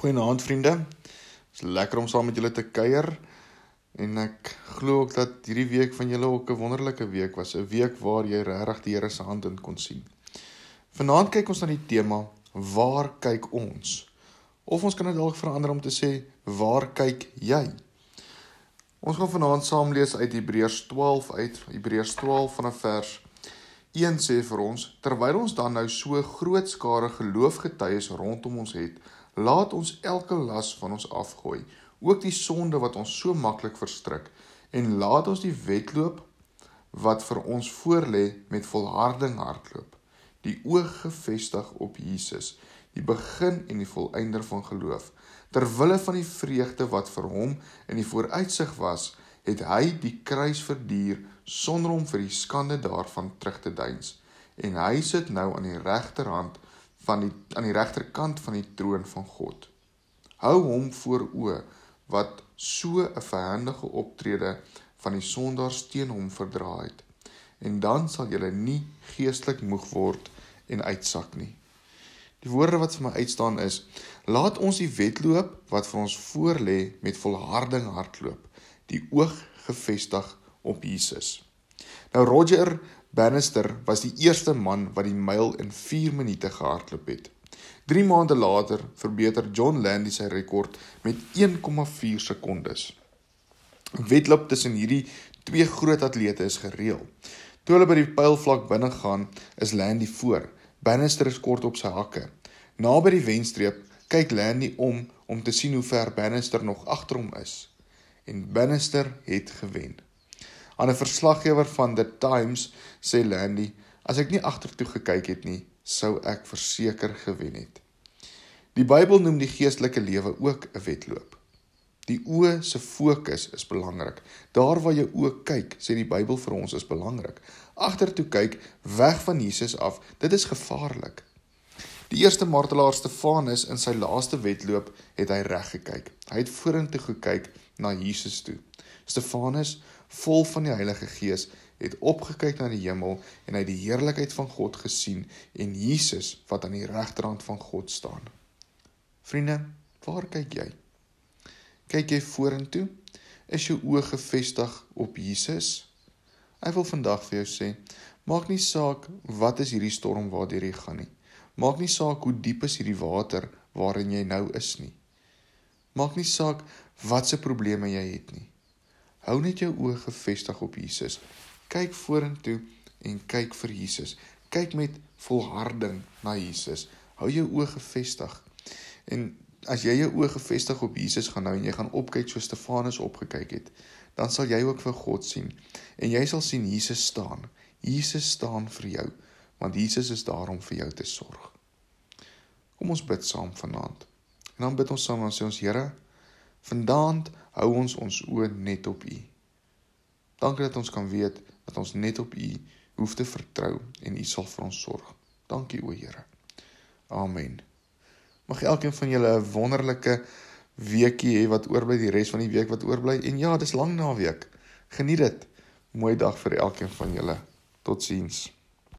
Goeienaand vriende. Dit is lekker om saam met julle te kuier en ek glo ook dat hierdie week van julle ook 'n wonderlike week was, 'n week waar jy regtig die Here se hand in kon sien. Vanaand kyk ons na die tema Waar kyk ons? Of ons kan dit dalk verander om te sê Waar kyk jy? Ons gaan vanaand saam lees uit Hebreërs 12 uit Hebreërs 12 vanaf vers 1 sê vir ons terwyl ons dan nou so groot skare geloofgetuies rondom ons het Laat ons elke las van ons afgooi, ook die sonde wat ons so maklik verstrik, en laat ons die wedloop wat vir ons voorlê met volharding hardloop. Die oog gefestig op Jesus, die begin en die volëinder van geloof. Ter wille van die vreugde wat vir hom in die vooruitsig was, het hy die kruis verduur sonder om vir die skande daarvan terug te deins. En hy sit nou aan die regterhand van die aan die regterkant van die troon van God. Hou hom voor oë wat so 'n verhandige optrede van die sondaars teen hom verdra het. En dan sal jy nie geestelik moeg word en uitsak nie. Die woorde wat vir my uitstaan is: Laat ons die wedloop wat vir ons voorlê met volharding hardloop, die oog gefestig op Jesus. Nou Roger Bannister was die eerste man wat die myl in 4 minute gehardloop het. 3 maande later verbeter John Landy sy rekord met 1,4 sekondes. Wedloop tussen hierdie twee groot atlete is gereël. Toe hulle by die pylvlak binne gaan, is Landy voor. Bannister is kort op sy hakke. Na by die wenstreep kyk Landy om om te sien hoe ver Bannister nog agter hom is. En Bannister het gewen. Aan 'n verslaggewer van The Times sê Landy: "As ek nie agtertoe gekyk het nie, sou ek verseker gewen het." Die Bybel noem die geestelike lewe ook 'n wedloop. Die oë se fokus is belangrik. Daar waar jou oë kyk, sê die Bybel vir ons is belangrik. Agtertoe kyk, weg van Jesus af, dit is gevaarlik. Die eerste martelaar Stefanus in sy laaste wedloop het hy reg gekyk. Hy het vorentoe gekyk na Jesus toe. Stefanus vol van die Heilige Gees, het opgekyk na die hemel en hy die heerlikheid van God gesien en Jesus wat aan die regterhand van God staan. Vriende, waar kyk jy? Kyk jy vorentoe? Is jou oë gefestig op Jesus? Ek wil vandag vir jou sê, maak nie saak wat is hierdie storm waardeur jy gaan nie. Maak nie saak hoe diep is hierdie water waarin jy nou is nie. Maak nie saak watse probleme jy het nie. Hou net jou oë gefestig op Jesus. Kyk vorentoe en kyk vir Jesus. Kyk met volharding na Jesus. Hou jou oë gefestig. En as jy jou oë gefestig op Jesus gaan nou en jy gaan opkyk so Stefanus opgekyk het, dan sal jy ook vir God sien en jy sal sien Jesus staan. Jesus staan vir jou want Jesus is daar om vir jou te sorg. Kom ons bid saam vanaand. En dan bid ons saam en sê ons Here, Vandaan hou ons ons oë net op U. Dankie dat ons kan weet dat ons net op U hoef te vertrou en U sal vir ons sorg. Dankie o Here. Amen. Mag elkeen van julle 'n wonderlike weekie hê wat oorbly die res van die week wat oorbly en ja, dis lang naweek. Geniet dit. Mooi dag vir elkeen van julle. Totsiens.